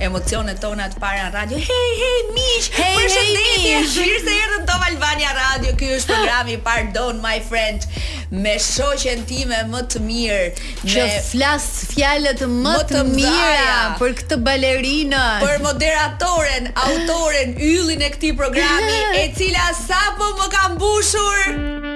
Emocionet tona të para në radio. Hej, hej, miq! Hej, Përshëndetje! Mirë se erdhët në Top Albania Radio. Ky është programi Pardon My Friend me shoqen time më të mirë, me që flas fjalët më, më të, të mira për këtë balerinë, për moderatoren, autoren, yllin e këtij programi, e cila sapo më ka mbushur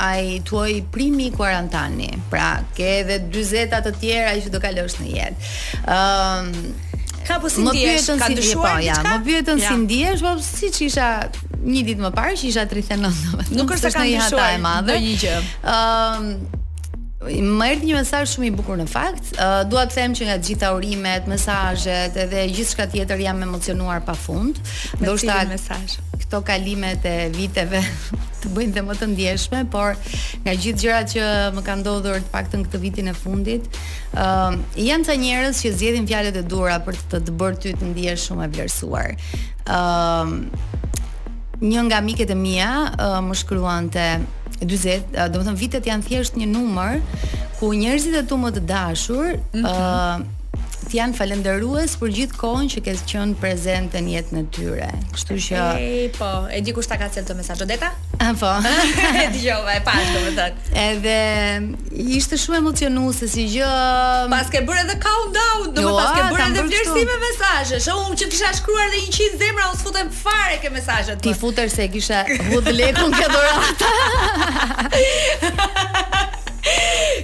Ai tuoi primi quarant'anni, pra ke edhe 40 të tjera që do kalosh në jetë. Ëm um, Ka po si ndihesh, ka si ndryshuar po, diçka? Po, më pyetën si ndihesh, po siç isha një ditë më parë, që isha 39 domethënë. Nuk është se ka ndryshuar e madhe. Një gjë. Ëm Më erdhi një mesazh shumë i bukur në fakt. Uh, dua të them që nga të gjitha urimet, mesazhet edhe gjithçka tjetër jam emocionuar pafund. Do të thotë mesazh. Këto kalimet e viteve të bëjnë dhe më të ndjeshme, por nga gjithë gjërat që më kanë ndodhur të paktën këtë vitin e fundit, ë uh, janë ca njerëz që zgjedhin fjalët e duhura për të të bërë ty të ndihesh shumë e vlerësuar. ë uh, Një nga miket e mia uh, më shkruante 40, uh, domethënë vitet janë thjesht një numër ku njerëzit e tu më të dashur, ë mm -hmm. uh, Të janë falënderues për gjithë kohën që ke qenë prezente në jetën e tyre. Kështu që Ej, po, e di kush ta ka sjell këtë mesazh. Odeta? Ah, po. e dëgjova, e pashë domethënë. Edhe ishte shumë emocionuese si gjë. Paske bërë edhe countdown, do jo, paske bërë edhe vlerësime mesazhesh. Unë që kisha shkruar edhe 100 zemra, unë s'futem fare ke mesazhet. Ti futesh se kishe hudh lekun ke dhurata.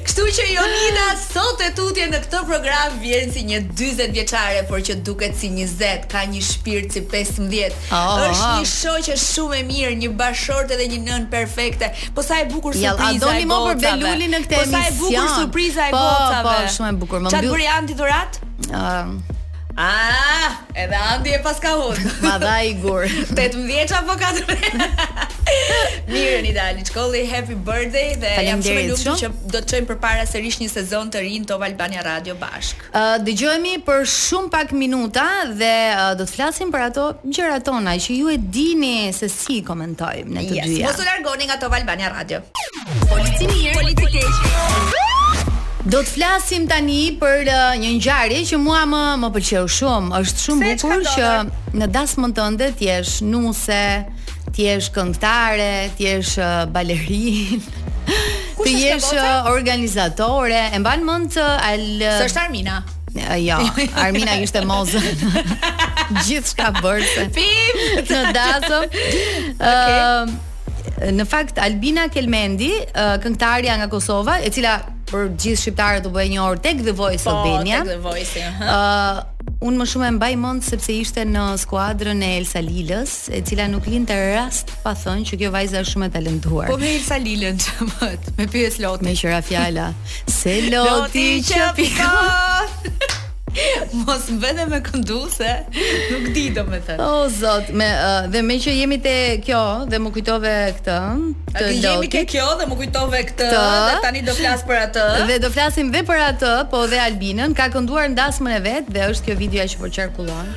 Kështu që Jonida Sot e tutje në këtë program vjen si një dyzetvjeçare, por që duket si njëzet, ka një shpirt si pesëmbëdhjetë. Oh, është një shoqe shumë e mirë, një bashkëshorte dhe një nënë perfekte. Po sa e bukur surpriza e gocave. Jo, do nëm për Belulin në këtë emision. Po sa e bukur surpriza e po, gocave. Po, po, shumë e bukur. Më mbyll. Ça të bëri Andi dhuratë? Ëm. Ah! Edhe Andi e paska hudh. Ma dha një gur. 18 vjeç apo 14. Mirë, në Itali, çkolli happy birthday dhe jam shumë e lumtur që do të çojmë përpara sërish një sezon të ri në Top Albania Radio bashkë. Ë uh, dëgjohemi për shumë pak minuta dhe uh, do të flasim për ato gjëra tona që ju e dini se si komentojmë ne të yes. dyja. Mos u largoni nga Top Albania Radio. Polici mirë, polici keq. Do të flasim tani për uh, një ngjarje që mua më më pëlqeu shumë. Është shumë Se bukur që në dasmën tënde të jesh nuse, të jesh këngëtare, të jesh uh, balerin. Të jesh uh, organizatore, e mban mend të uh, al uh, S'është Armina. uh, Jo, Armina ishte mozë. Gjithçka bërë. Pim. Në dasëm. Ëm, Në fakt Albina Kelmendi, këngëtarja nga Kosova, e cila për gjithë shqiptarët u bë e njohur tek The Voice po, Albania. Po, tek The Voice. Ëh, unë më shumë e mbaj mend sepse ishte në skuadrën e Elsa Lilës, e cila nuk linte rast pa thënë që kjo vajza është shumë e talentuar. Po me Elsa Lilën ç'mbet, me pyes loti. Me që ra fjala. Se loti që pikon. Mos mbete me këndu se nuk di do me thënë. O zot, me uh, dhe meqë jemi te kjo dhe më kujtove këtë, të lotit. Jemi te kjo dhe më kujtove këtë të, dhe tani do flas për atë. Dhe do flasim dhe për atë, po dhe Albinën ka kënduar n'dasmën e vet dhe është kjo videoja që po qarkullon.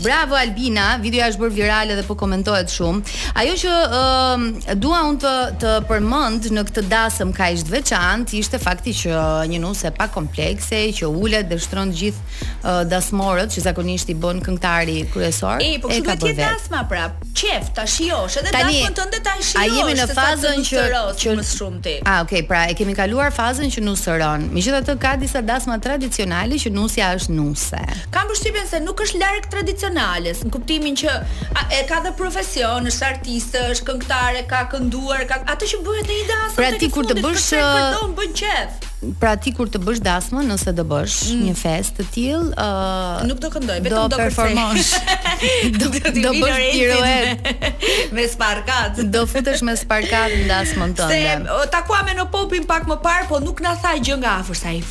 Bravo Albina, videoja është bërë virale dhe po komentohet shumë. Ajo që uh, dua unë të të përmend në këtë dasëm ka ishte veçantë, ishte fakti që një nuse pa komplekse që ulet dhe shtron të gjithë uh, dasmorët që zakonisht i bën këngëtari kryesor. E, po kështu duhet të dasma prap. Qejf ta shijosh edhe Tani, dasmën tënde ta shijosh. A jemi në fazën që që më shumë ti. Ah, okay, pra e kemi kaluar fazën që nusëron. Megjithatë ka disa dasma tradicionale që nusja është nuse. Kam përshtypjen se nuk është larg tradicionales, në kuptimin që e ka dhe profesion, është artiste, është këngëtare, ka kënduar, ka atë që bëhet në një dasmë pra ti kur të bësh uh, këndon bën qejf. Pra ti kur të bësh dasmë, nëse do bësh mm. një festë të tillë, ë uh, nuk do këndoj, vetëm do, do performosh. do të do bësh piruet me spakat. do futesh me spakat në dasmën tënde. Se takuam Eno Popin pak më parë, po nuk na tha gjë nga afër sa i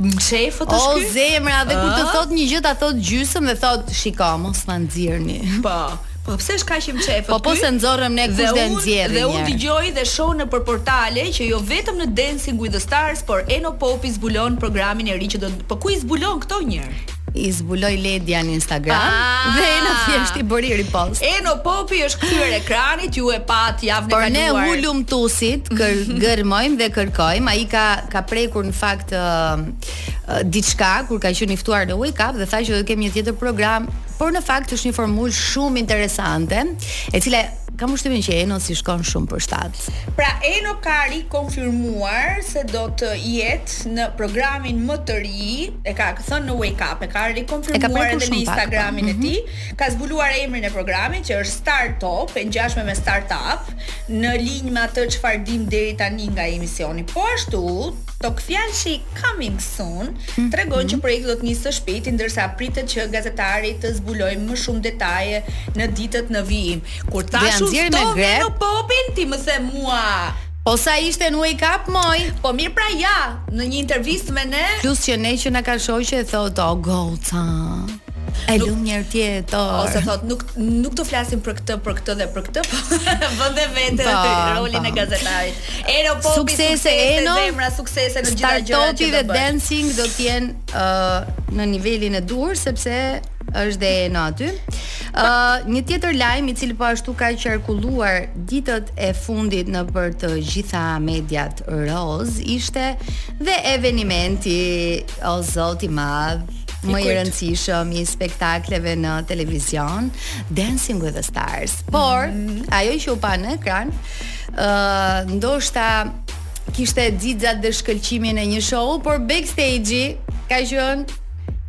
Mshefët është ky? O zemra, dhe kur të ah. thotë një gjë ta thotë gjysëm dhe thotë, "Shiko, mos ma nxirrni." Po. Po pse është kaq i mshefët? Po po s'e nxorrëm ne kush do nxjerrë. Dhe unë dëgjoj dhe shoh nëpër portale që jo vetëm në Dancing with the Stars, por Eno Popi zbulon programin e ri që do Po ku i zbulon këto njeri? i zbuloi Ledia në Instagram ah! dhe Eno thjesht i bëri ripost. Eno Popi është kthyer ekranit,, ju e patë javën e kaluar. Por ne hulumtusit kër gërmojmë dhe kërkojmë, ai ka ka prekur në fakt uh, uh, diçka kur ka qenë i ftuar në Wake Up dhe tha që do të kemi një tjetër program, por në fakt është një formulë shumë interesante, e cila kam përshtypjen që Enos i shkon shumë për shtat. Pra Eno ka rikonfirmuar se do të jetë në programin më të ri e ka thënë në Wake Up, e ka rikonfirmuar edhe në Instagramin e mhm. tij, ka zbuluar emrin e programit që është Star Top, e ngjashme me Startup, në linjë me atë çfarë dimë deri tani nga emisioni. Po ashtu, togfjalëshi Coming Soon mhm. tregon që projekti do të nisë së shpejti ndërsa pritet që gazetari të zbulojë më shumë detaje në ditët në vijim. Kur tashu me Popin ti më the mua Po sa ishte në wake up moj. Po mirë pra ja në një intervistë me ne. Plus që ne që na ka shoqe e thot o goca, e lëmë një herë tjetër. Ose thot nuk nuk do flasim për këtë, për këtë dhe për këtë, po bënte vetë po, rolin po. e gazetarit. Eno Popi suksese Eno, zemra, suksese në gjitha gjërat. Star Top-i dhe dancing do të jenë uh, në nivelin e duhur sepse është dhe Eno aty. Ë uh, një tjetër lajm i cili po ashtu ka qarkulluar ditët e fundit nëpër të gjitha mediat roz ishte dhe evenimenti o zot i madh më i rëndësishëm i spektakleve në televizion, Dancing with the Stars. Por, mm -hmm. ajo që u pa në ekran, ë uh, ndoshta kishte xixat dhe shkëlqimin e një show, por backstage-i ka qenë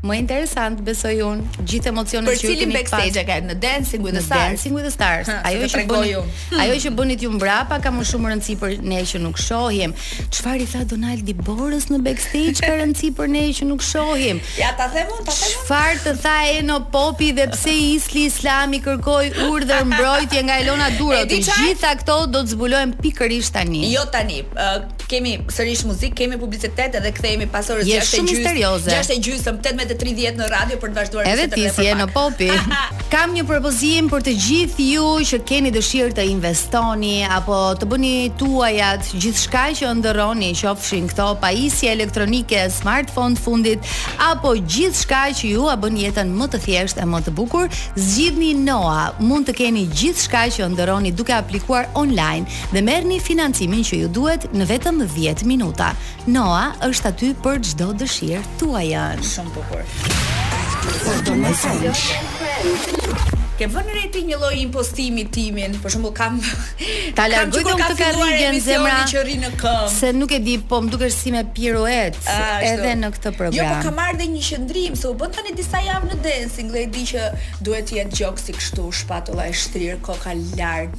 Më interesant, besoj unë, gjithë emocionet që ju keni pas. Për cilin backstage e ke, te në Dancing with the Stars? Në Dancing with the Stars. Ajo që bëni, hmm. ajo që bënit ju mbrapa ka më shumë rëndësi për ne që nuk shohim. Çfarë i tha Donaldi Borës në backstage ka rëndësi për ne që nuk shohim. Ja ta them unë, ta them unë. Çfarë të tha Eno Popi dhe pse Isli Islami kërkoi urdhër mbrojtje nga Elona Duro? Të gjitha këto do të zbulojmë pikërisht tani. Jo tani. Kemi sërish muzikë, kemi publicitet edhe kthehemi pas orës 6:30. Je shumë misterioze. 6:30, 18:30 në radio për të vazhduar edhe ti si Eno Popi. Kam një propozim për të gjithë ju që keni dëshirë të investoni apo të bëni tuajat gjithçka që ëndërroni, qofshin këto pajisje elektronike, smartphone të fundit apo gjithçka që jua bën jetën më të thjeshtë e më të bukur, zgjidhni Noa. Mund të keni gjithçka që ëndërroni duke aplikuar online. dhe merrni financimin që ju duhet në vetëm 10 minuta. Noa është aty për çdo dëshirë tuajën. Shumë bukur. Ke vënë re ti një lloj impostimi timin, për shembull kam ta largoj të filluar karrigen zemra që rri në këmbë. Se nuk e di, po më dukesh si me piruet ah, edhe në këtë program. Jo, po kam marrë dhe një qëndrim, se u bënë tani disa javë në dancing dhe e di që duhet të jetë gjoksi kështu, shpatulla e shtrirë, koka lart,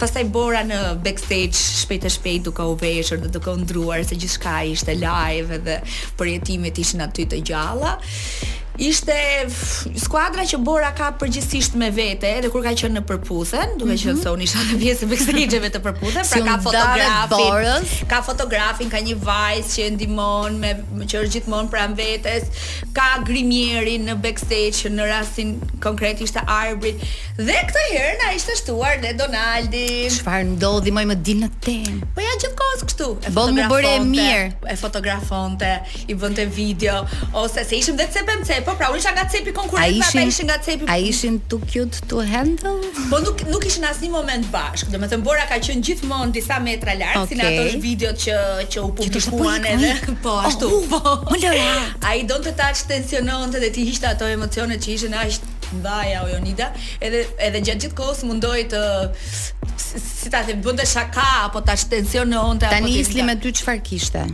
Pastaj Bora në backstage shpejt e shpejt duke u veshur dhe duke u ndërruar se gjithçka ishte live dhe përjetimet ishin aty të gjalla. Ishte skuadra që Bora ka përgjithësisht me vete, edhe kur ka qenë në Përputhen, duke mm -hmm. qenë mhm. se unë isha në pjesën e backstage-eve të Përputhen, pra ka fotografin, ka fotografin, ka një vajzë që e ndihmon me që është gjithmonë pranë vetes, ka grimierin në backstage në rastin konkret ishte Arbrit. Dhe këtë herë na ishte shtuar ne Donaldi. Çfarë ndodhi moj më dil në temë. Po ja gjithë kohës kështu. E Boll m'u bëre e mirë. E fotografonte, i bënte video ose se ishim dhe cepem cepo, pra unë isha nga cepi konkurrent, pra ata ishin nga cepi. A ishin too cute to handle? Po nuk nuk ishin asnjë moment bashkë. Domethënë Bora ka qenë gjithmonë disa metra larg okay. si në ato video që që u publikuan edhe. Po ashtu. Oh, po. Më lëra. Ai donte ta shtensiononte dhe t'i hiqte ato emocione që ishin aq Mbaja o Jonida, edhe edhe gjatë gjithë kohës mundohej të si ta them, bënte shaka apo ta shtensiononte apo Tani Isli me ty çfarë kishte?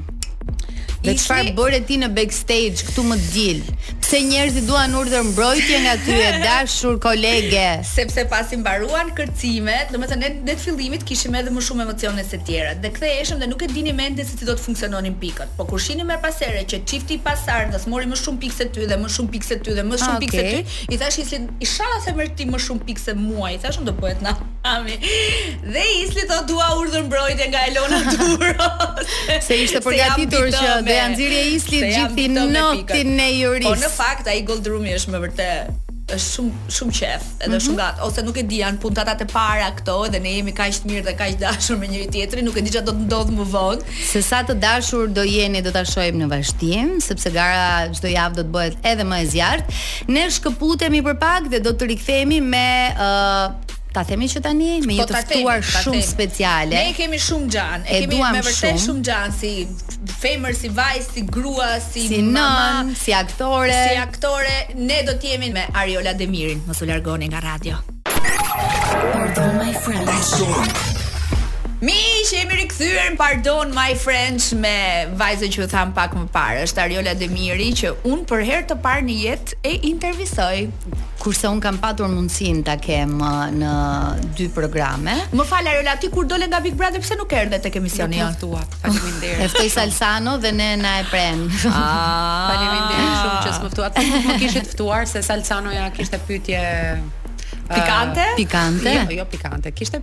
Dhe çfarë bëre ti në backstage këtu më dil? Pse njerëzit duan urdhër mbrojtje nga ty e dashur kolege? Sepse pasi mbaruan kërcimet, domethënë ne të fillimit kishim edhe më shumë emocione se të tjerët. Dhe ktheheshëm dhe nuk e dini mendin si do të funksiononin pikët. Po kur shihnim herë pas here që çifti i pasardhës mori më shumë pikë se ty dhe më shumë pikë se ty dhe më shumë pikë se ty, i thashë Islit, ishalla s'merr ti më shumë pikë se mua, i thashë unë do bëhet nami. Dhe Isli thotë dua urdhër mbrojtje nga Elona Duro. se ishte përgatitur që do ia nxije Islit gjithë notën e jurisë. Po në fakt ai Gold Room-i është me të vërtetë Është shumë shumë qejf, edhe shumë mhm. gallatë, ose nuk e di, janë puntatat e para këto dhe ne jemi kaq të mirë dhe kaq të dashur me njëri-tjetrin, nuk e di çfarë do të ndodhë më vonë. Se sa të dashur do jeni do ta shohim në vazhdim, sepse gara çdo javë do të bëhet edhe më e zjarrtë. Ne shkëputemi për pak dhe do të rikthehemi me uh, Ta themi që tani me një të ftuar shumë speciale. Ne e kemi shumë xhan, e kemi me vërtet shumë xhan si femër, si vajzë, si grua, si, si mama, nënë, si aktore. Si aktore, ne do të jemi me Ariola Demirin. Mos u largoni nga radio. Pardon my French. Miq jemi rikthyer në Pardon my French me vajzën që ju thamë pak më parë. Është Ariola Demiri që unë për herë të parë në jetë e intervistoj. Kurse unë kam patur mundësinë ta kem në dy programe. Më fal Ariola, ti kur dole nga Big Brother pse nuk erdhe tek emisioni jonë? Nuk dua. Faleminderit. E ftoi Salsano dhe ne na e prenë. Ah. Faleminderit shumë që s'më ftuat. Nuk më kishit ftuar se Salsanoja kishte pyetje pikante. Pikante. Jo, jo pikante. Kishte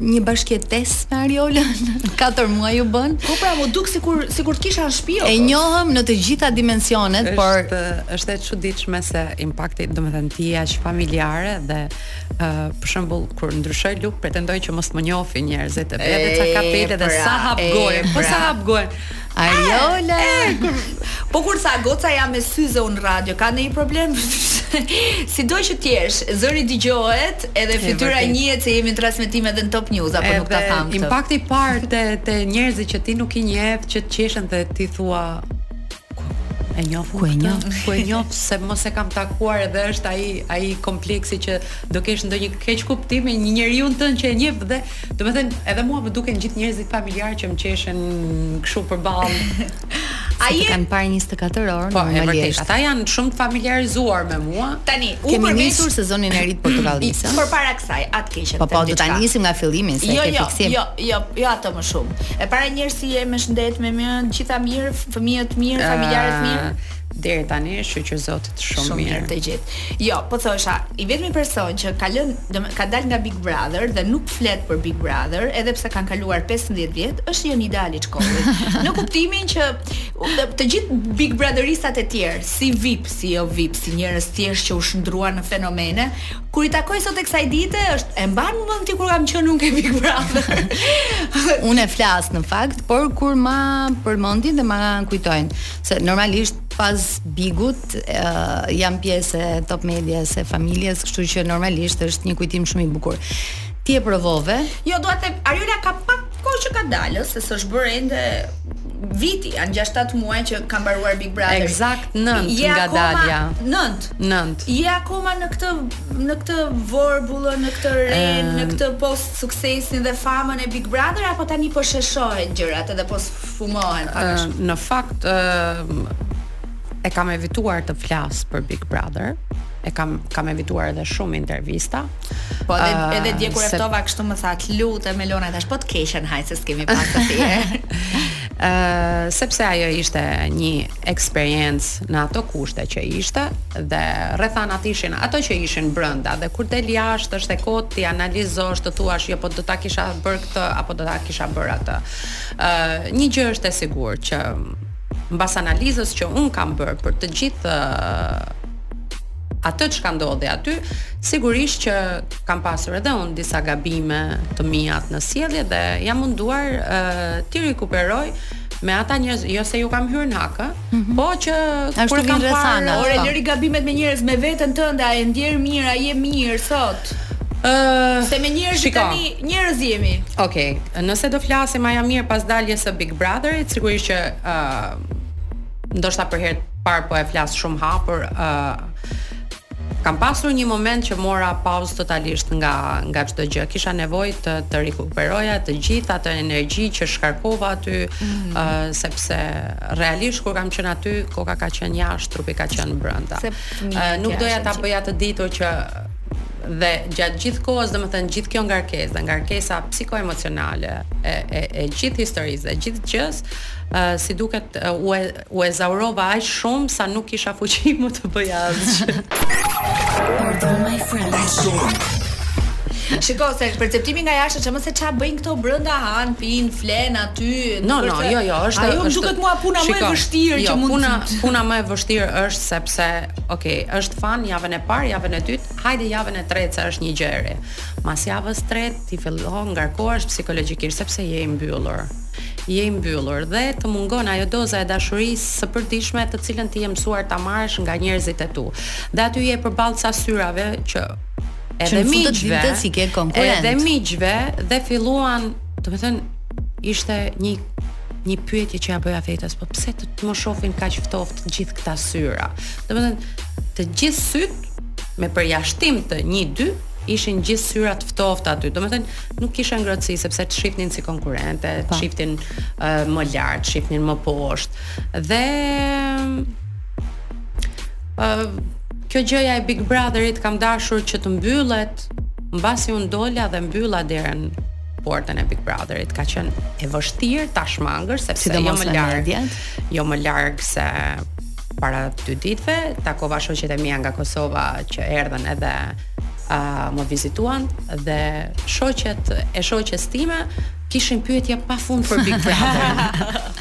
një bashkëjetesë me Ariolën, katër muaj u bënë. Po pra, më dukej sikur sikur të kisha në shtëpi. E njohëm në të gjitha dimensionet, është, por është është e çuditshme se impakti, domethënë ti je aq familjare dhe uh, për shembull kur ndryshoj luk pretendoj që mos më njohin njerëzit e vë ca kapele dhe pra, sa hap gojë, po sa pra. hap gojë. Ariola. Po kur tha goca jam me syze un radio, ka ndonjë problem? si do që të jesh, zëri dëgjohet, edhe fytyra njihet se jemi në transmetim edhe në Top News apo nuk ta tham këtë. Impakti i parë te te njerëzit që ti nuk i njeh, që të qeshin dhe ti thua e njoh ku e njoh ku e njoh se mos e kam takuar edhe është ai ai kompleksi që do kesh ndonjë keqkuptim me një njeriun tënd që e njeh dhe Domethënë, edhe mua më duken gjithë njerëzit familjarë që më qeshin kështu përballë. A të kanë parë 24 orë po, normalisht. Po, ata janë shumë familjarizuar me mua. Tani, u kemi përmes... nisur sezonin e ri të Portokallisë. Por para kësaj, atë keqen. Po, po, do ta nisim nga fillimi se jo, ke jo, fiksim. Jo, jo, jo atë më shumë. E para njëherë si je me shëndet me të gjitha mirë, fëmijët mirë, familjarët mirë. Deri tani shyqyr Zotit shumë, shumë mirë. Shumë mirë të gjithë. Jo, po thosha, i vetmi person që ka lënë, do ka dalë nga Big Brother dhe nuk flet për Big Brother, edhe pse kanë kaluar 15 vjet, është Jonida Aliçkolli. në kuptimin që të gjithë Big Brotheristat e tjerë, si VIP, si jo VIP, si njerëz thjesht që u shndruan në fenomene, kur i takoj sot e kësaj dite, është e mban mend ti kur kam qenë unë ke Big Brother. unë e flas në fakt, por kur ma përmendin dhe ma kujtojnë se normalisht pas Bigut uh, jam pjesë e Top Medias, e familjes, kështu që normalisht është një kujtim shumë i bukur. Ti e provove? Jo, dua të Ariola ka pak kohë që ka dalë, se s'është bërë ende viti, janë 6-7 muaj që ka mbaruar Big Brother. Eksakt 9 je nga akoma, dalja. 9. 9. Je akoma në këtë në këtë vorbullë, në këtë ren, në këtë post suksesin dhe famën e Big Brother apo tani po sheshohen gjërat edhe po sfumohen pak a shumë. Në fakt ë e kam evituar të flas për Big Brother. E kam kam evituar edhe shumë intervista. Po edhe uh, edhe dje kur e ftova se... kështu më tha, "Të lutem Elona, tash po të keqen haj se s'kemi pas të thirr." Ë uh, sepse ajo ishte një eksperiencë në ato kushte që ishte dhe rrethanat ishin ato që ishin brenda dhe kur del jashtë është e kot t'i analizosh të thuash jo po do ta kisha bër këtë apo do ta kisha bër atë. Ë një gjë është e sigurt që mbas analizës që un kam bër për të gjithë atë çka ndodhi aty, sigurisht që kam pasur edhe un disa gabime të mia në sjellje dhe jam munduar uh, t'i rikuperoj me ata njerëz, jo se ju kam hyrë në hak, mm -hmm. po që kur kam parë, ore lëri gabimet me njerëz me veten tënde, a e ndien mirë, a je mirë sot? Ëh, se me njerëz shiko, tani njerëz jemi. Okej, okay, nëse do flasim më mirë pas daljes së Big Brotherit, sigurisht që ëh uh, ndoshta për herë të parë po e flas shumë hapur, ëh uh, kam pasur një moment që mora pauzë totalisht nga nga çdo gjë. Kisha nevojë të të rikuperoja të gjithë atë energji që shkarkova aty, ëh mm -hmm. uh, sepse realisht kur kam qenë aty, koka ka qenë jashtë, trupi ka qenë brenda. Ëh uh, nuk doja ta bëja të ditur që Dhe gjatë gjithë kohës, domethënë gjithë kjo ngarkesë, ngarkesa psikoemocionale e e e gjithë historisë dhe gjithë gjës, ë uh, si duket uh, u e, u ezaurova aq shumë sa nuk kisha fuqi më të bëja asgjë. Pardon my friend. Shiko se perceptimi nga jashtë që më se ça bëjnë këto brenda han, pin, flen aty. No, no, jo, jo, është ajo është, duket mua puna më e vështirë jo, që mund puna, puna më e vështirë është sepse Ok, është fan javën e parë, javën e dytë, hajde javën e tretë se është një gjë e re. Mas javës së tretë ti fillon ngarkohesh psikologjikisht sepse je i mbyllur. Je i mbyllur dhe të mungon ajo doza e dashurisë së përditshme të cilën ti je mësuar ta marrësh nga njerëzit e tu. Dhe aty je përballë ca syrave që edhe miqve, se i ke konkurrentë. Edhe miqve dhe filluan, domethënë ishte një një pyetje që ia bëja vetes, po pse të, të më shohin kaq ftohtë të gjithë këta syra? Domethënë, të gjithë sytë me përjashtim të 1-2 ishin gjithë syra të ftohtë aty. Domethënë, nuk kisha ngrohtësi sepse të shifnin si konkurrente, të po. shifnin uh, më lart, të shifnin më poshtë. Dhe ë uh, kjo gjëja e Big Brotherit kam dashur që të mbyllet mbasi unë dola dhe mbylla derën Portën e Big Brotherit ka qenë e vështirë ta shmangësh sepse si jo më larg. Jo më larg se para dy ditëve takova shoqet e mia nga Kosova që erdhën edhe a uh, më vizituan dhe shoqet e shoqes time kishin pyetje pa fund për Big Brother.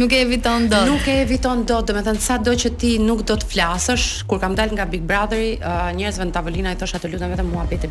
nuk e eviton dot. Nuk e eviton dot, do të thënë sa do që ti nuk do të flasësh kur kam dalë nga Big Brotheri, uh, njerëzve në tavolinë i thosha të lutem vetëm muhabete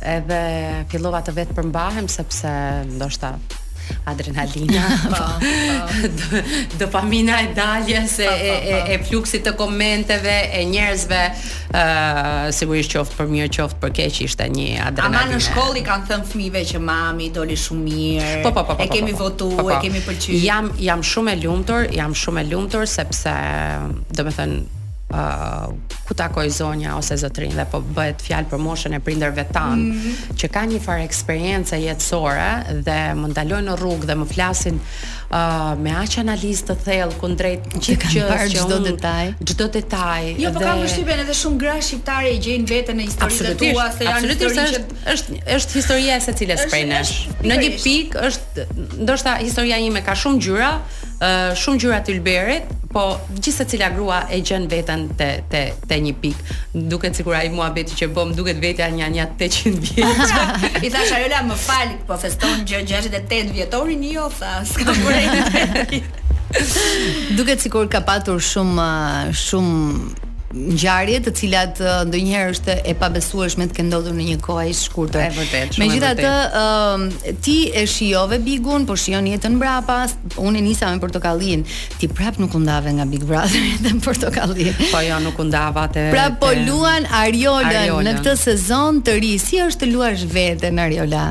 Edhe fillova të vetëpërmbahem sepse ndoshta adrenalina, po, po. dopamina e daljes e, po, po, po. e, e fluksit të komenteve e njerëzve, ë uh, sigurisht qoftë për mirë, qoftë për keq ishte një adrenalinë. Ama në shkollë i kanë thënë fëmijëve që mami doli shumë mirë. Po, po, po, po, e kemi po, po, votu, po, po. e kemi pëlqy. Jam jam shumë e lumtur, jam shumë e lumtur sepse domethënë uh, ku takoj zonja ose zotërinj dhe po bëhet fjalë për moshën e prindërve tanë mm -hmm. që kanë një farë eksperience jetësore dhe më ndalojnë në rrugë dhe më flasin uh, me aq analizë të thellë kundrejt gjithë që kanë parë çdo detaj çdo detaj jo po dhe... po kam përshtypjen edhe shumë gra shqiptare e gjejnë veten në historitë e tua se janë historitë që është, është është historia e secilës prej nesh në një pikë është ndoshta historia ime ka shumë ngjyra uh, shumë ngjyra të ylberit, po gjithsecila grua e gjen veten te te te një pikë. Duke sikur ai muhabeti që bëmë duket vetja një një 800 vjeç. I thashë Ariola më fal, po feston gjë 68 vjetorin jo tha, s'ka vërejë. Duket sikur ka patur shumë shumë ngjarje të cilat ndonjëherë është e pabesueshme të kenë ndodhur në një kohë aq të shkurtër. Megjithatë, ë ti e shijove Bigun, po shijon jetën mbrapa, Unë e nisa me portokallin, ti prapë nuk u ndave nga Big Brother dhe me portokallin. Po jo, nuk u ndava te. Pra po luan Ariolën, Ariolën në këtë sezon të ri. Si është të luash veten Ariola?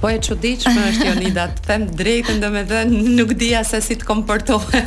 Po e çuditshme është Jonida, të them të drejtën, domethënë nuk dija se si të komportohem.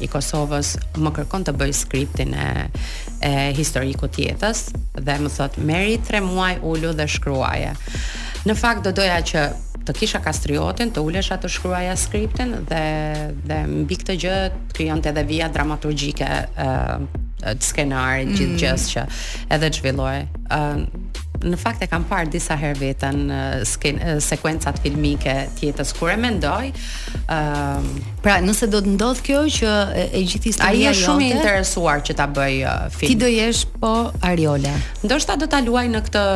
i Kosovës më kërkon të bëj skriptin e e historikut të jetës dhe më thotë merri 3 muaj ulu dhe shkruaje. Në fakt do doja që të kisha Kastriotin, të ulesha të shkruaja skriptin dhe dhe mbi këtë gjë të krijohej edhe vija dramaturgjike ë uh, e skenarit mm. gjithë gjësë që do të zhvillohej. ë uh, Në fakt e kam parë disa herë veten uh, sken, uh, sekuencat filmike të jetës kur e mendoj, ë uh, Pra, nëse do të ndodh kjo që e gjithë historia jote. Ai është shumë i interesuar që ta bëjë uh, film. Ti do jesh po Ariola. Ndoshta do ta luaj në këtë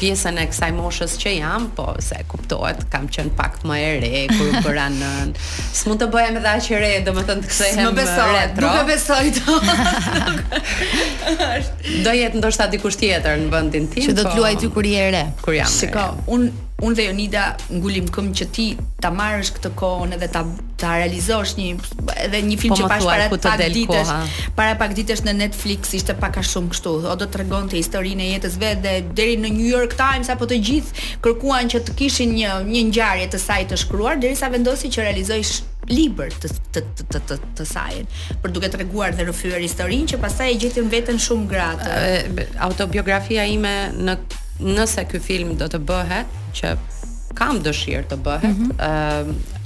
pjesën e kësaj moshës që jam, po se kuptohet, kam qenë pak më e re kur u bëra nënë, s'mund të bëhem edhe aq e re, domethënë të kthehem më besoj, retro. Nuk e besoj do. do jetë ndoshta dikush tjetër në vendin tim. Që do të luajë ty kur je e re. Kur jam. Shiko, un Unë dhe Jonida ngulim këmbë që ti ta marrësh këtë kohën edhe ta ta realizosh një edhe një film po që pashë para pak ditësh. Para pak ditësh në Netflix ishte pak a shumë kështu. Ajo do tregonte historinë e jetës së vet dhe deri në New York Times apo të gjithë kërkuan që të kishin një një ngjarje të saj të shkruar derisa vendosi që ta realizojë si libër të të të të të, të sajin, për duke treguar dhe rrëfyer historinë që pastaj e gjetën veten shumë gra. Autobiografia ime në Nëse ky film do të bëhet, që kam dëshirë të bëhet, mm -hmm. uh,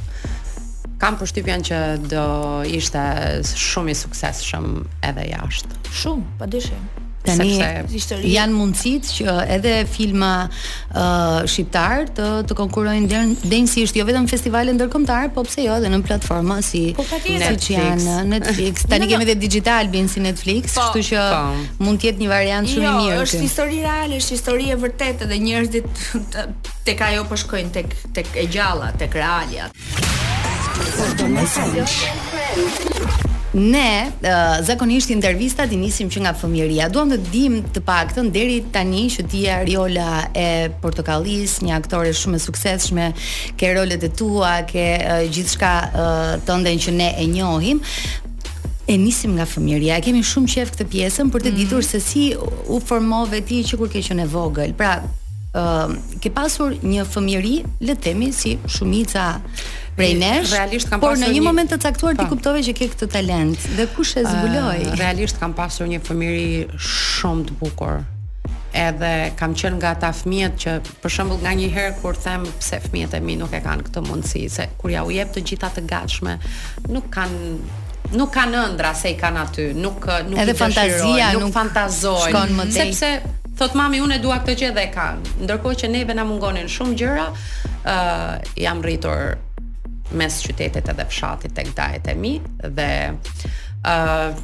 kam përshtypjen që do ishte shumë i suksesshëm edhe jashtë. Shumë, padyshim. Tani Sepse, janë mundësit që edhe filma uh, shqiptar të të konkurrojnë deri deri, siç është jo vetëm festivale ndërkombëtare, po pse jo edhe në platforma si po, Netflix. Si janë Netflix. Tani kemi edhe Digitalb-in si Netflix, po, kështu që po. mund të jetë një variant shumë jo, i mirë. Jo, është histori reale, është histori e vërtetë dhe njerëzit tek ajo po shkojnë tek tek e gjalla, tek realja. Ne uh, zakonisht intervistat i nisim që nga fëmijëria. Duam të dimë të paktën deri tani që ti je Ariola e Portokallis, një aktore shumë e suksesshme, ke rolet e tua, ke uh, gjithçka uh, tënden që ne e njohim. E nisim nga fëmijëria. E kemi shumë qejf këtë pjesën për të mm. ditur se si u formove ti që kur ke qenë e vogël. Pra, ë uh, ke pasur një fëmijëri, le të themi si shumica prej nesh. Realisht kam pasur. Por në një, një moment të caktuar ti po. kuptove që ke këtë talent dhe kush e zbuloi? Uh, realisht kam pasur një fëmijëri shumë të bukur. Edhe kam qenë nga ata fëmijët që Për shembull, nganjëherë kur them pse fëmijët e mi nuk e kanë këtë mundësi, se kur ja u jep të gjitha të gatshme, nuk kanë nuk kanë ëndra se i kanë aty, nuk nuk edhe fantazia nuk, nuk fantazojnë, shkon më tej. Sepse thot mami unë e dua këtë gjë dhe e kam. Ndërkohë që neve na mungonin shumë gjëra, ë uh, jam rritur mes qytetit edhe fshatit tek dajet e mi dhe ë uh,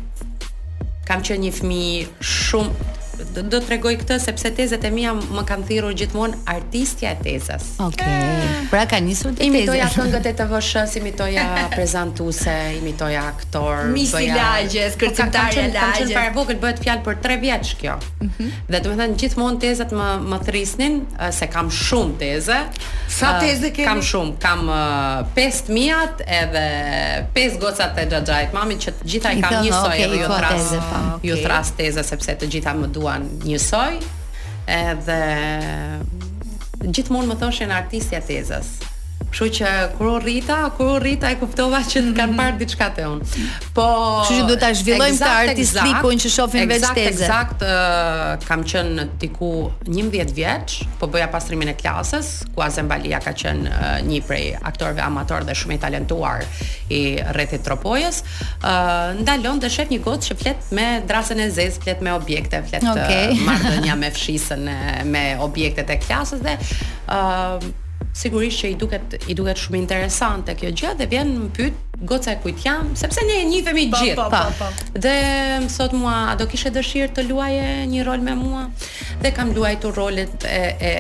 kam qenë një fëmijë Shumë do të tregoj këtë sepse tezet e mia më kanë thirrur gjithmonë artistja e tezës. Okej. Okay. Ah. Pra ka nisur te tezet. Imitoja këngët e TVSH-së, imitoja prezantuese, imitoja aktor, Misi bëja lagjes, po, kërcimtarja lagjes. Kam qenë fare e vogël bëhet fjalë për 3 vjeç kjo. Mm -hmm. Dhe domethënë gjithmonë tezat më më thrisnin se kam shumë teze. Sa teze ke? Kam shumë, kam uh, pesë të miat edhe pesë gocat e xhaxhait mamit që të gjitha i kam njësoj okay, edhe ju thras, teze, pa, okay. ju thras teze sepse të gjitha më duan njësoj. Edhe gjithmonë më thoshin artistja tezës. Kështu që kur u rrita, kur u rrita e kuptova që kanë parë diçka te unë. Po. Kështu që duhet ta zhvillojmë këtë artistikun që shohim vetë tezë. Eksakt, eksakt, uh, kam qenë diku 11 vjeç, po bëja pastrimin e klasës, ku Azem Balia ka qenë uh, një prej aktorëve amator dhe shumë i talentuar i rrethit Tropojës. Uh, ndalon dhe shef një gocë që flet me drasën e zezë, flet me objekte, flet okay. uh, marrëdhënia me fshisën e me objektet e klasës dhe uh, sigurisht që i duket i duket shumë interesante kjo gjë dhe vjen më pyet Goca e kujt jam, sepse ne njihemi po, gjithë. Po, po, po, po. Dhe më thot mua, a do kishe dëshirë të luaje një rol me mua? Dhe kam luajtur rolet e e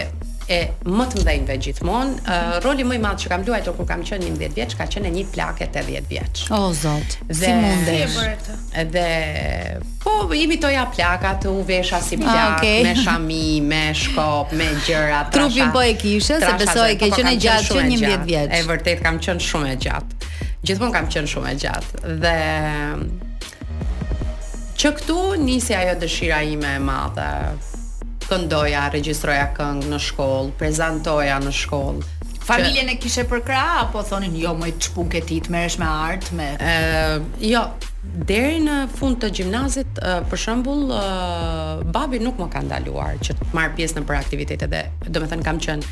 e më të mëdhenjve gjithmonë. Mm -hmm. uh, roli më i madh që kam luajtur kur kam qenë 11 vjeç ka qenë e një plake 80 vjeç. O oh, zot, dhe, si mundesh? Dhe Po imitoja plakat, u vesha si plakë, ah, okay. me shami, me shkop, me gjëra, trasha. Trupin po e kishe, se besoj po, ke po, qenë e gjatë që 11 vjeç. E vërtet kam qenë shumë e gjatë. Gjithmonë kam qenë shumë e gjatë dhe që këtu nisi ajo dëshira ime e madhe. Këndoja, regjistroja këngë në shkollë, prezantoja në shkollë. Familjen e kishe përkrah apo thonin jo më ç'punë ke ti të merresh me art me? Ë, jo, Deri në fund të gjimnazit, për shembull, babi nuk më ka ndaluar që të marr pjesë nëpër aktivitete dhe, domethënë kam qenë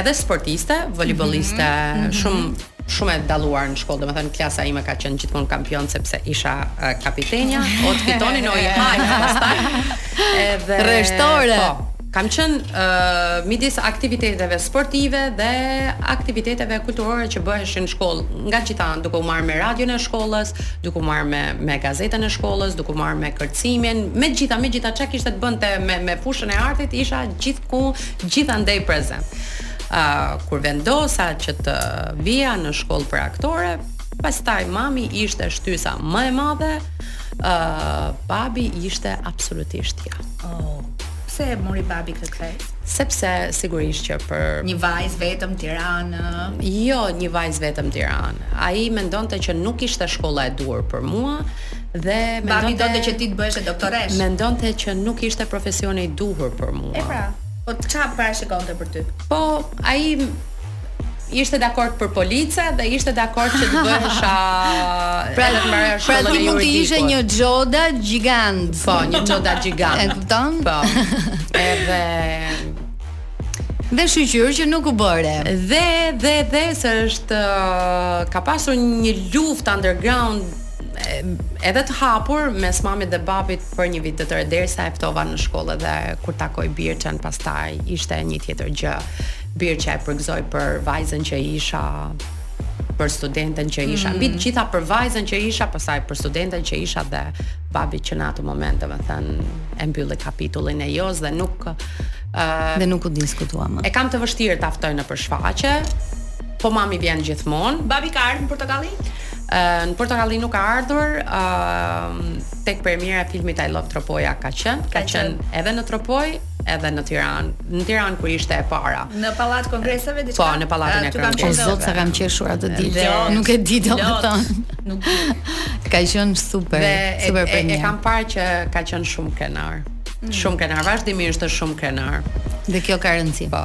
edhe sportiste, volejbolliste, mm -hmm. shumë shumë e dalluar në shkollë, domethënë klasa ime ka qenë gjithmonë kampion sepse isha uh, kapitenja, o të fitonin o i haja, pastaj. Edhe rreshtore. Po, Kam qenë midis aktiviteteve sportive dhe aktiviteteve kulturore që bëheshin në shkollë, nga të gjitha duke u marrë me radion e shkollës, duke u marrë me me gazetën e shkollës, duke u marrë me kërcimin, me të gjitha, me të gjitha, çka kishte të bënte me me fushën e artit, isha gjithkund, gjithandej prezente. Ë kur vendosa që të vija në shkollë për aktore, pastaj mami ishte shtysa më e madhe, ë babi ishte absolutisht jo. Pse e mori babi këtë kthesë? Sepse sigurisht që për një vajzë vetëm Tiranë, jo një vajzë vetëm Tiranë. Ai mendonte që nuk ishte shkolla e duhur për mua dhe mendonte Babi donte që ti të bëheshe doktoreshë. Mendonte që nuk ishte profesioni i duhur për mua. E pra, po ç'a parashikonte për ty? Po, ai ishte dakord për police dhe ishte dakord që të bëhesha pra të merrja pra shkollën e juridikut. Pra mund të ishe një Xhoda gjigand. Po, një Xhoda gjigand. E kupton? Po. Edhe Dhe shyqyr që nuk u bëre. Dhe dhe dhe se është uh, ka pasur një luftë underground edhe të hapur mes mamit dhe babit për një vit të tërë derisa e ftova në shkollë dhe kur takoi Birçen pastaj ishte një tjetër gjë. Birçja e përgëzoi për vajzën që isha për studenten që isha, mm. mbi të gjitha për vajzën që isha, pastaj për studenten që isha dhe babi që në atë moment, domethënë, e mbylli kapitullin e jos dhe nuk ë uh, dhe nuk u diskutua më. E kam të vështirë ta ftoj nëpër shfaqje. Po mami vjen gjithmonë. Babi ka ardhur në Portokalli? Ë uh, në Portokalli nuk ka ardhur, ë uh, tek premiera e filmit I Love Tropoja ka qenë, ka, ka qenë edhe në Tropojë, edhe në Tiranë. Në Tiranë kur ishte e para. Në pallat kongreseve diçka? Po, në pallatin e kongreseve. O zot sa kam qeshur atë ditë. Dhe, nuk e di domethënë. Nuk di. Ka qenë super, dhe, super premierë. E, e, e kam parë që ka qenë shumë krenar. Mm. Shumë krenar, vazhdimisht është shumë krenar. Dhe kjo ka rëndësi. Po.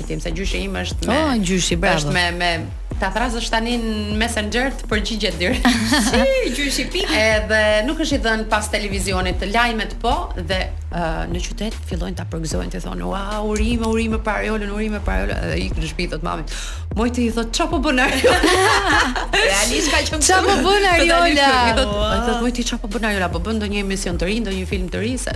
tim se gjyshi im është me oh, gjyshi, bravo. është me me ta thrasësh tani në Messenger të përgjigjet direkt. si gjyshi pi. Edhe nuk është i dhën pas televizionit të lajmet po dhe uh, në qytet fillojnë ta përgëzojnë të thonë ua wow, urime urime për Ariolën urime për Ariolën edhe ikën në shtëpi thot mamit. Moj ti i thot çfarë po bën Ariola? Realisht ka qenë çfarë po bën Ariola? I thot moj ti çfarë po bën Ariola? Po bën ndonjë emision të ri, ndonjë film të ri se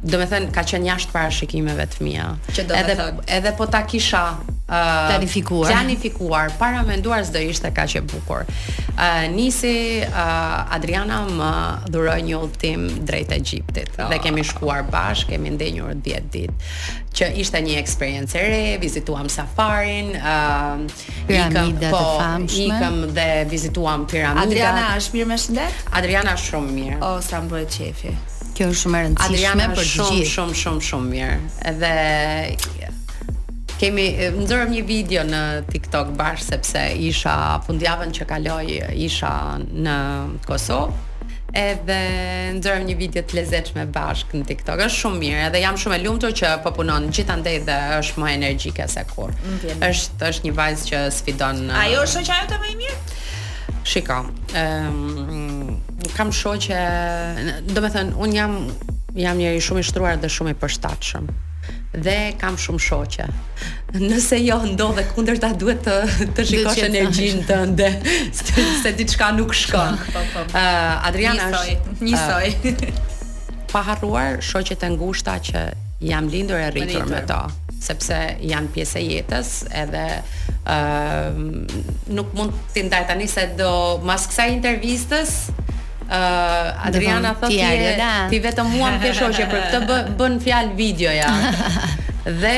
do me thënë ka qenë jashtë parashikimeve të mia. Që do edhe, thënë. Edhe po ta kisha uh, planifikuar. planifikuar, para menduar s'do ishte kaq e bukur. Uh, nisi uh, Adriana më dhuroi një udhëtim drejt Egjiptit oh. dhe ah. kemi shkuar bashkë, kemi ndenjur 10 dit, që ishte një eksperiencë e re, vizituam safarin, uh, Piramida po, të famshme. Ikëm dhe vizituam piramidat. Adriana është mirë me shëndet? Adriana është shumë mirë. O, oh, sa më bëhet qefi. Kjo është shumë e rëndësishme Adriana për gjithë. Adriana është shumë, shumë, shumë mirë. Dhe kemi nxorëm një video në TikTok bashkë sepse isha fundjavën që kaloi isha në Kosovë edhe nxorëm një video të lezetshme bashkë në TikTok. Është shumë mirë, edhe jam shumë e lumtur që po punon gjithandej dhe është më energjike se kurrë. Është është një vajzë që sfidon. Ajo është shoqja jote më e mirë? Shiko, ëm um, kam shoqe, domethënë un jam jam njeri shumë i shtruar dhe shumë i përshtatshëm. dhe kam shumë shoqe. Nëse jo ndodh e kundërta duhet të të shikosh energjinë tënde, se diçka nuk shkon. Ë po, po. uh, Adriana është njësoj. Uh, pa harruar shoqet e ngushta që jam lindur e rritur me to sepse janë pjesë e jetës edhe ë uh, nuk mund t'i ndaj tani se do mas kësaj intervistës Uh, Adriana thotë ti, ti vetëm mua më ke shoqe për këtë bë, bën fjalë videoja. Dhe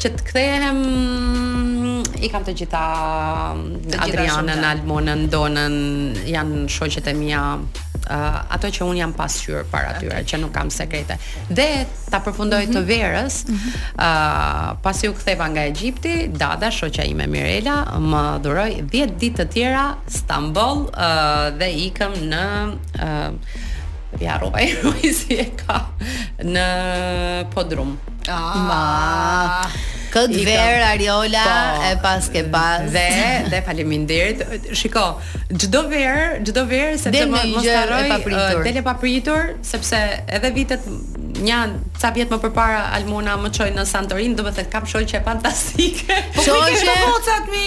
që të kthehem i kam të gjitha të Adrianën, Almonën, Donën, janë shoqet e mia uh, ato që un jam pasqyr para okay. tyre, që nuk kam sekrete. Dhe ta përfundoj mm -hmm. të mhm. verës, ë mm -hmm. uh, pasi u ktheva nga Egjipti, Dada, shoqja ime Mirela, më dhuroi 10 ditë të tjera Stamboll dhe ikëm në ja si e ka në podrum. Ah. Ma. Këtë verë Ariola po, e paske pas. Dhe dhe faleminderit. Shiko, çdo verë, çdo verë se të mos mos harroj dele papritur, sepse edhe vitet nja ca vjet më përpara Almona më çoi në Santorin, domethënë kam shoqe fantastike. Po shoqe po gocat mi.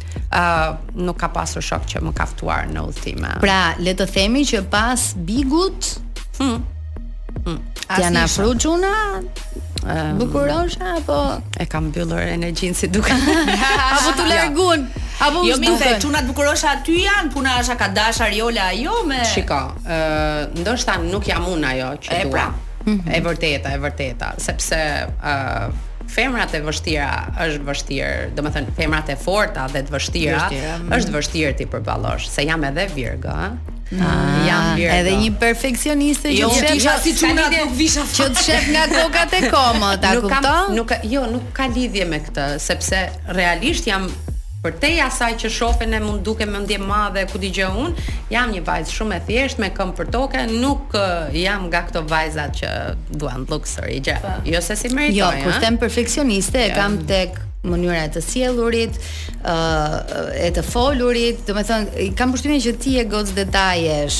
uh, nuk ka pasur shok që më ka ftuar në udhëtime. Pra, le të themi që pas Bigut, hm. Hm. Të janë afruar çuna, Um, Bukurosha apo e kam mbyllur energjinë si duket. apo t'u largun. Apo domethënë çunat bukurosha aty janë, puna është sa ka dashur Jola ajo me Shiko, ë uh, ndoshta nuk jam unë ajo që e dua. Pra. Mm -hmm. E vërteta, e vërteta, sepse ë uh, femrat e vështira është vështirë, domethënë femrat e forta dhe të vështira, vështira. Mm. është vështirë t'i përballosh, se jam edhe Virgo, Mm. Ah, jam Virgo. Edhe një perfeksioniste jo, që të isha si çuna të nuk visha fare. Që të shef nga koka te këmbët, a kupton? Nuk, nuk, jo, nuk ka lidhje me këtë, sepse realisht jam Përtej asaj që shofin e mund të dukem mendjemadhe ku di gjë unë jam një vajzë shumë e thjeshtë me këmbë për tokë nuk jam nga këto vajzat që duan luxury gjë jo se s'i meritoj jo kur them perfeksioniste e kam tek mënyra e të sjellurit, ë e të folurit, domethënë kam përshtypjen që ti je gocë detajesh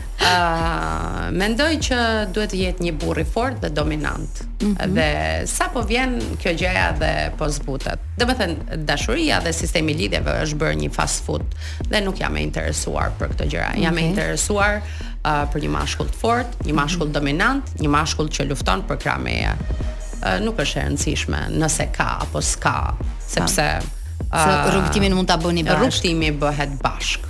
Uh, mendoj që duhet të jetë një burrë i fortë dhe dominant. Mm -hmm. Dhe sa po vjen kjo gjëja dhe po zbutet. Domethënë, dashuria dhe sistemi i lidhjeve është bërë një fast food dhe nuk jam e interesuar për këto gjëra. Okay. Jam e interesuar uh, për një mashkull të fortë, një mashkull mm -hmm. dominant, një mashkull që lufton për krah meje. Uh, nuk është e rëndësishme nëse ka apo s'ka, sepse... Uh, Se rrugëtimin mund ta bëni bashkë. Rrugëtimi bëhet bashkë.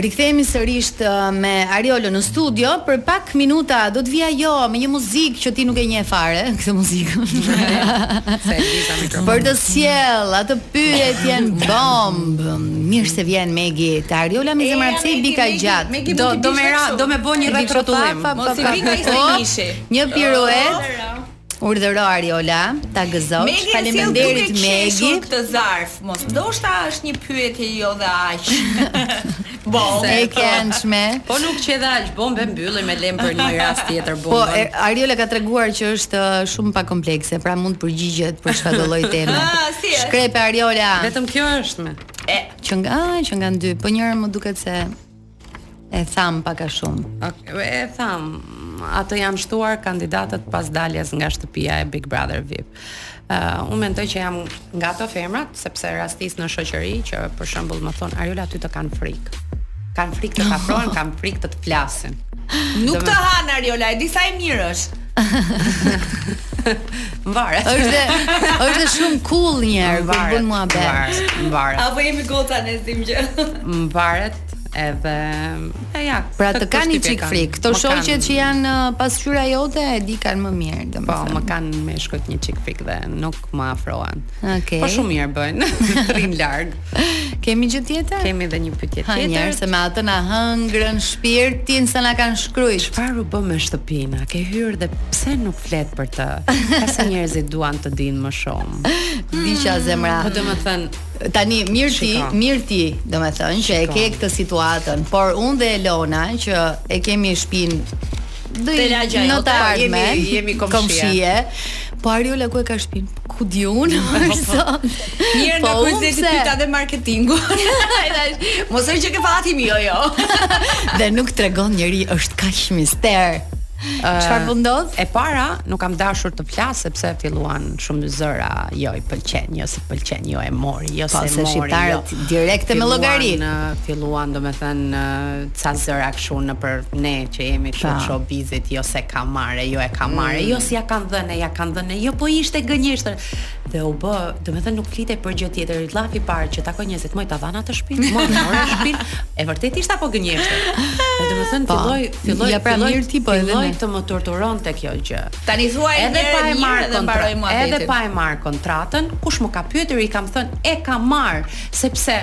Rikthehemi sërish me Ariolën në studio. Për pak minuta do të vijë ajo me një muzikë që ti nuk e njeh fare, këtë muzikë. Për të sjell atë pyetjen bombë. Mirë se vjen Megi te Ariola me zemra pse i bie ka gjatë. Do do më ra, do më bëj një rrotullim. Mos i bika ishte po, mishi. Një piruet. Urdhëro Ariola, ta gëzosh. Faleminderit Megi. Këtë zarf, mos ndoshta është një pyetje jo dhe aq. Po, e këndshme. Po nuk qe dhe aq bombë mbyllim e lëmë për një rast tjetër bombë. Po e, Ariola ka treguar që është uh, shumë pa komplekse, pra mund të përgjigjet për çfarëdolloj teme. Ah, si është? Shkrepe Ariola. Vetëm kjo është me. E, që nga, qenkan dy, po njëra më duket se E tham pak a shumë. E tham, atë janë shtuar kandidatët pas daljes nga shtëpia e Big Brother VIP. Uh, unë mendoj që jam nga ato femrat, sepse rastis në shoqëri që për shembull më thon Ariola ty të kanë frikë. Kanë frikë të t'afrohen, kanë frikë të të flasin. Nuk të han Ariola, e di sa e mirë është. Mbarë. Është është shumë cool një herë kur bën muhabet. Mbarë. Apo jemi gota ne dim gjë. Mbarë. Edhe e ja. Pra të kanë një çik frik. Këto shoqet që janë uh, pasqyra jote e dikan më mirë, domethënë. Po, më kanë meshkujt një çik frik dhe nuk më afrohen. Okej. Okay. Po shumë mirë bëjnë. Rrin larg. Kemi gjë tjetër? Kemi edhe një pyetje tjetër. Njerë, se me atë na hëngrën shpirtin se na kanë shkruajt. Çfarë u bë me shtëpinë? A ke hyrë dhe pse nuk flet për të? Pasi njerëzit duan të dinë më shumë. Dhe ça zemra. Po domethënë tani mirë ti, mirë ti, domethënë që e ke këtë situatën, por unë dhe Elona që e kemi shpinë Dhe lagja jote, jemi, jemi komshie. komshie. Po Ariola ku e ka shpinë? Ku di unë, Marsa? Mirë nga po, kryzeti ty ta dhe marketingu. Mos e ke që ke fatin, jo, jo. dhe nuk tregon njëri është kaq mister. Çfarë po ndodh? E para, nuk kam dashur të flas sepse filluan shumë zëra, jo i pëlqen, jo s'i pëlqen, jo e mori, jo po, s'e mori. Po shqiptarët jo. direkte me llogari. Filluan, domethënë, ca zëra kështu nëpër ne që jemi kështu showbizit, jo s'e ka marrë, jo e ka marrë, mm. jo s'ja kanë dhënë, ja kanë dhënë Jo po ishte gënjeshtër. Dhe u bë, domethënë nuk flitej për gjë tjetër. Llafi i parë që takoja njerëzit, moj ta dhanë atë shtëpinë, moj e more shtëpinë. E vërtet ishte apo gënjeshtër? Dhe domethënë po, filloi, filloi, ja pra filloi, ti po edhe të më torturonte kjo gjë. Tani thuaj edhe pa e marr dhe mbaroi muhabeti. Edhe pa e marr kontratën, kush më ka pyetur i kam thënë e kam marr, sepse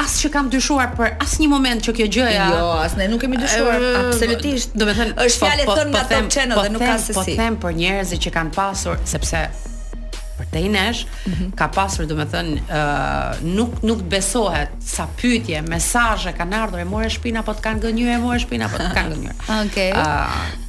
as që kam dyshuar për asnjë moment që kjo gjë ja. Jo, as ne nuk kemi dyshuar absolutisht. Domethënë, është po, fjalë po, thënë po nga Top Channel po dhe nuk ka se si. Po them për njerëzit që kanë pasur sepse përtej nesh mm -hmm. ka pasur domethënë uh, nuk nuk besohet sa pyetje, mesazhe kanë ardhur e more shpinë apo të kanë gënjyer e more shpinë apo të kanë gënjyer. Okej. Okay. Uh,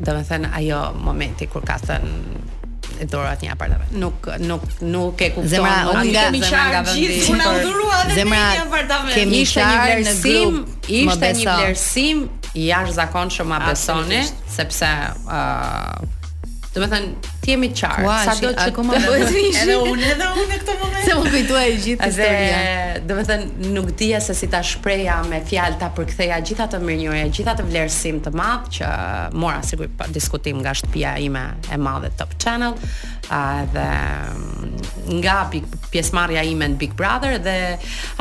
Domethënë ajo momenti kur ka thënë i dhurohet një apartament. Nuk nuk nuk e kupton. Zemra, unë nga zemra nga vendi. Unë na dhurua edhe zemra, një apartament. Kemi ishte një vlerësim, ishte një vlerësim i jashtëzakonshëm, ma besoni, sepse ë uh, Domethënë, të jemi qartë, wow, sa herë që të bëhet mishi. Edhe unë, edhe unë në këtë moment. Se m'u kujtua e gjithë historia. Domethënë, nuk dija se si ta shprehja me fjalë, ta përktheja gjithë atë mirënjohje, gjithë atë vlerësim të madh, që mora sigurisht pa diskutim nga shtëpia ime e madhe Top Channel, a, dhe mm, nga Big, pjesëmarrja ime në Big Brother dhe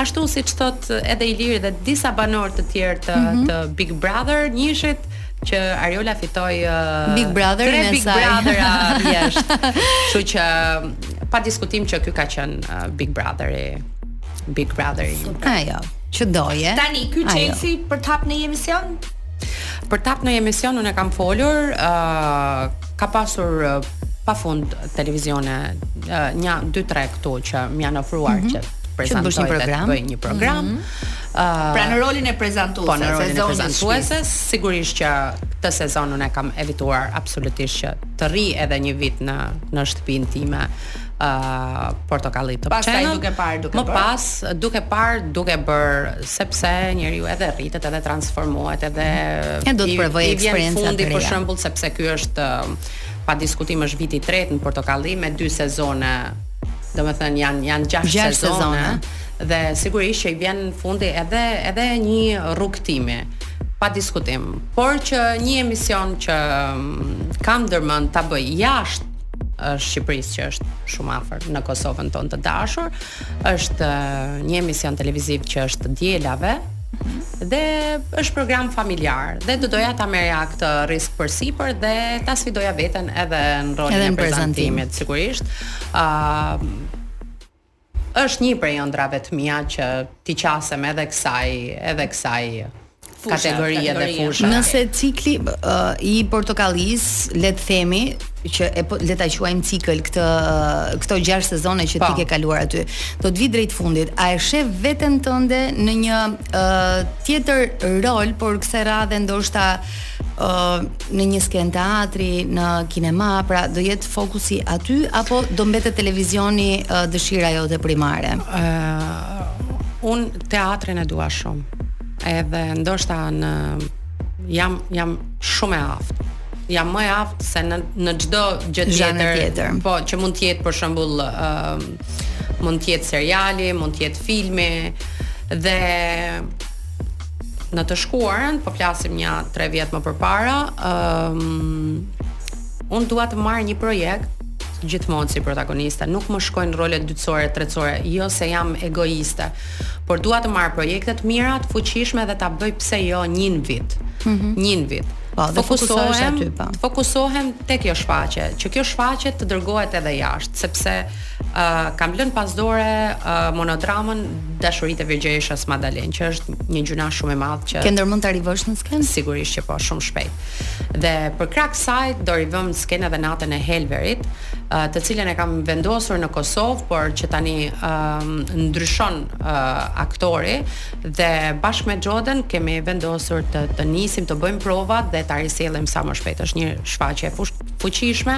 ashtu siç thotë edhe Iliri dhe disa banorë të tjerë të, mm -hmm. të Big Brother njëshit që Ariola fitoi uh, Big Brother tre Big saj. Brother thjesht. Kështu që pa diskutim që ky ka qenë uh, Big Brother i Big Brother i. Ajo, që doje. Tani ke qejf ti për të hapur një emision? Për t'hap një emision unë kam folur, ë uh, ka pasur uh, pafund televizione, uh, nja 2 3 këtu që më janë ofruar mm -hmm. që të prezantoj një program, të bëj një program. Mm -hmm. Uh, pra në rolin e prezantueses, po në rolin e prezantueses, sigurisht që këtë sezon unë e kam evituar absolutisht që të rri edhe një vit në në shtëpinë time. uh, Portokalli te Top Channel. duke parë, duke më bërë. pas duke parë, duke bërë sepse njeriu edhe rritet, edhe transformohet, edhe mhm. e do të provojë eksperiencën. I vjen fundi për shembull sepse ky është pa diskutim është viti i tretë në Portokalli me dy sezone. Domethënë janë janë 6 sezone, sezone dhe sigurisht që i vjen fundi edhe edhe një rrugëtimi pa diskutim. Por që një emision që mm, kam ndërmend ta bëj jashtë Shqipërisë që është shumë afër në Kosovën tonë të dashur. Është një emision televiziv që është dielave dhe është program familjar dhe do doja ta merrja këtë risk përsipër dhe ta sfidoja veten edhe në rolin e prezantimit sigurisht. Ëh uh, Është një prej ëndrrave të mia që t'i qasem edhe kësaj edhe kësaj kategorie dhe fushe. Nëse cikli i Portokallisë, le të themi, që e po, le ta quajmë cikël këtë këto 6 sezone që ti po. ke kaluar aty. Do të vijë drejt fundit. A e shef veten tënde në një ë tjetër rol, por kësaj radhe ndoshta uh, në një skenë teatri, në kinema, pra do jetë fokusi aty apo do mbetet televizioni uh, dëshira jote primare? Ë uh, unë teatrin e dua shumë. Edhe ndoshta në jam jam shumë e aftë. Jam më e aftë se në në çdo gjë tjetër, tjetër. Po, që mund të jetë për shembull ë uh, mund të jetë seriali, mund të jetë filmi dhe Në të shkuarën, po flasim nja tre vjet më përpara, ëm um, unë dua të marr një projekt gjithmonë si protagoniste. Nuk më shkojnë rolet dytësore, tretësore, jo se jam egoiste, por dua të marr projekte të mira, të fuqishme dhe ta bëj pse jo një vit. Mm -hmm. Një vit. Po, të fokusohem aty, po. Fokusohem te kjo shfaqje, që kjo shfaqje të dërgohet edhe jashtë, sepse Kam lënë pas dore monodramën Dashuritë e Virgjëreshës Madalen, që është një gjynah shumë e madh që Ke ndërmend ta rivësh në skenë? Sigurisht që po, shumë shpejt. Dhe përkrah kësaj do rivëmë në skenë edhe Natën e Helverit, të cilën e kam vendosur në Kosovë, por që tani ndryshon aktori dhe bashkë me Xhodën kemi vendosur të të nisim të bëjmë provat dhe ta risjellim sa më shpejt. Është një shfaqje e fuqishme.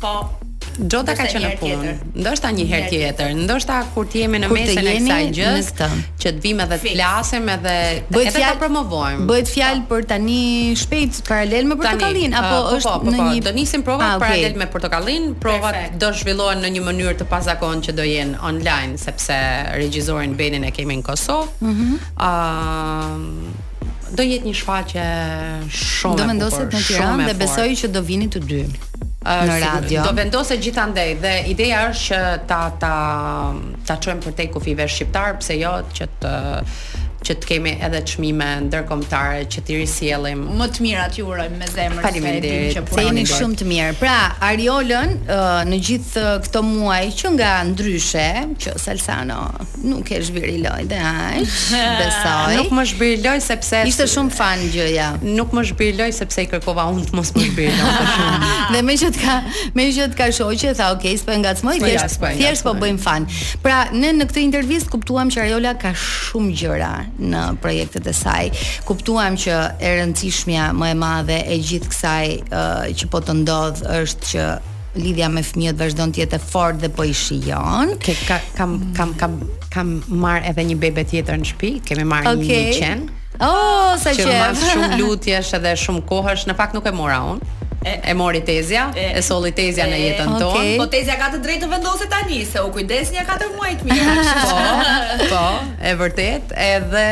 Po, Xhoda ka qenë në punë. Ndoshta një herë tjetër, ndoshta kur të jemi në mesin e kësaj gjëje, që të vijmë edhe të flasim edhe bëhet edhe ta promovojmë. Bëhet fjalë për tani shpejt paralel me portokallin apo po, është po, po, në një do nisim provat ah, paralel me portokallin, provat do zhvillohen në një mënyrë të pazakontë që do jenë online sepse regjisorin Benin e kemi në Kosovë. Mhm. Ëm Do jetë një shfaqje shumë e bukur. Do vendoset në Tiranë dhe besoj që do vini të dy në radio. Do vendoset gjithandej dhe ideja është që ta ta ta çojmë përtej kufijve shqiptarë, pse jo, që të që të kemi edhe çmime ndërkombëtare që t'i risjellim. Më të mirat ju urojmë me zemër se e dimë që po jeni shumë të mirë. Pra, Ariolën në gjithë këto muaj që nga ndryshe, që Salsano Nuk e zhbiriloi dhe aq, besoj. Nuk më zhbiri loj sepse... Ishte shumë fan gjëja. Nuk më zhbiriloi sepse i kërkova unë të mos më zhbirilojë shumë. dhe meqë të ka, meqë të ka shoqe, tha, ok, okay, s'po e ngacmoj, thjesht, thjesht po bëjmë fan. Pra, ne në këtë intervistë kuptuam që Ariola ka shumë gjëra në projektet e saj. Kuptuam që e rëndësishmja më e madhe e gjithë kësaj uh, që po të ndodh është që lidhja me fëmijët vazhdon të jetë e fortë dhe po i shijon. Ke ka, kam kam kam kam marrë edhe një bebe tjetër në shtëpi, kemi marrë okay. një qen. Oh, sa qejf. Që mas shumë lutjesh edhe shumë kohësh, në fakt nuk e mora unë. E, e mori tezja, e, e solli tezja e, në jetën okay. tonë. Po tezja ka të drejtë të vendosë tani se u kujdes nja 4 muaj të mirë. po, po, e vërtetë, edhe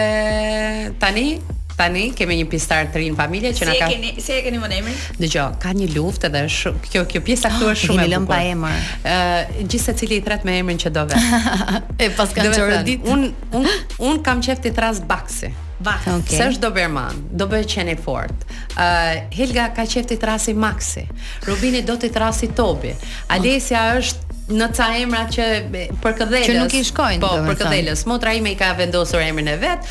tani Tani kemi një pjesëtar të ri në familje që si na ka. Si e keni, si e keni vënë emrin? Dëgjo, ka një luftë edhe shumë, kjo kjo pjesa këtu është shumë e bukur. E keni lënë pa emër. Ë, uh, gjithsecili e thërret me emrin që do vetë. E paskan çoroditur. Unë unë unë kam qejf ta thërras Baksi. Bax, okay. se është Doberman, do bëhet qen i fortë. Ë, uh, Helga ka qejf ta thërrasë Maxi. Rubini do ta thërrasë Tobi. Alesia është në ca emra përkëdhelës. Që nuk i shkojnë. Po, përkëdhelës. Motra ime i ka vendosur emrin e vet,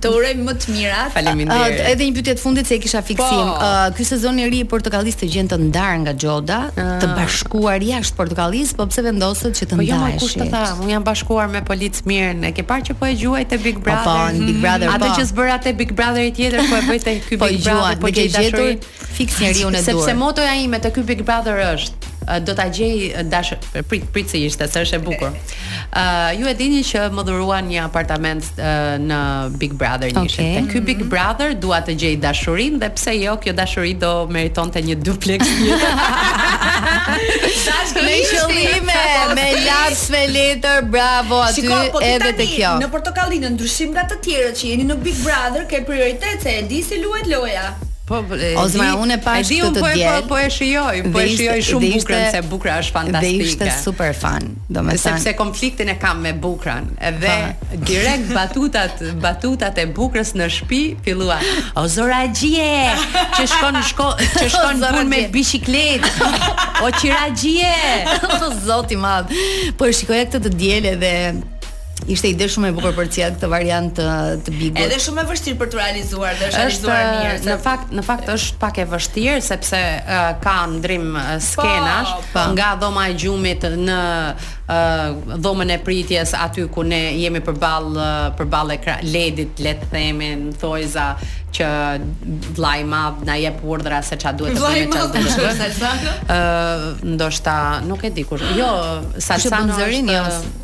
Të uroj më të mirat. Faleminderit. Uh, edhe një pyetje të fundit se e kisha fiksim. Po. Uh, ky sezon i ri i Portokallisë të gjen të ndarë nga Xhoda, uh. të bashkuar jashtë Portokallisë, po pse vendosët që të ndaheshit? Po jo, mo, kush të tha, unë jam bashkuar me Polic Mirën. E ke parë që po e gjuaj te Big po, po, Brother? Po, po, Big Brother. Atë po. që s'bëra te Big Brotheri tjetër, po e bëj te ky po Big Brother, po gjej dashurinë. Fiks njeriu në dorë. Sepse motoja ime te ky Big Brother është do ta gjej dash prit prit se ishte se është e bukur. Ë uh, ju e dini që më dhuruan një apartament uh, në Big Brother okay. Te ky Big Brother dua të gjej dashurinë dhe pse jo kjo dashuri do meritonte një duplex tjetër. me qëllime, me laps, me letër, bravo aty Shiko, po edhe te kjo. Në portokalli në ndryshim nga të tjerët që jeni në Big Brother, ke prioritet se e di si luhet loja. Po, po e di. Ozma, unë e pashë këtë të diel. Po, po e shijoj, po e shijoj shumë bukrën se bukra është fantastike. Dhe ishte super fan, domethënë. Sepse konfliktin e kam me bukrën. Dhe direkt batutat, batutat e bukrës në shpi filluan. O zora xhie, që shkon shko, që shkon punë me biçikletë. O çira xhie. O zoti madh. Po e shikoja këtë të diel edhe Ishte ide shumë e bukur për të këtë variant të, të bigut. Edhe shumë e vështirë për të realizuar dhe është realizuar mirë. Është në fakt në fakt është pak e vështirë sepse uh, ka ndërrim uh, skenash po, po. nga dhoma e gjumit në uh, dhomën e pritjes aty ku ne jemi përballë uh, përballë ekran ledit le të themi në thojza që vëllai i madh na jep urdhra se çfarë duhet të bëjmë çfarë duhet të bëjmë. Ëh, ndoshta nuk e di kush. Jo, Salsano është zëri, jo.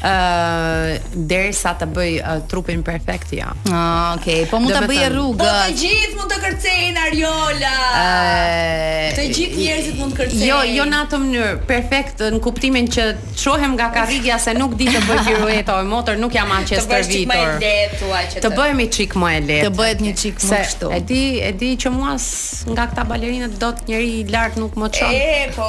ë derisa ta bëj uh, trupin perfekt jo. Ah, okay. Po mund ta bëj rrugë. Po të gjithë mund të kërcejnë Ariola. Ë të gjithë njerëzit mund të kërcejnë. Jo, jo në atë mënyrë, perfekt në kuptimin që çohem nga karrigia se nuk di të bëj pirueta o motër, nuk jam aq e stërvitur. Të bëhemi çik më e lehtë. Të bëhet një çik më kështu. E di, e di që mua nga këta balerinët dot njëri lart nuk më çon. E po,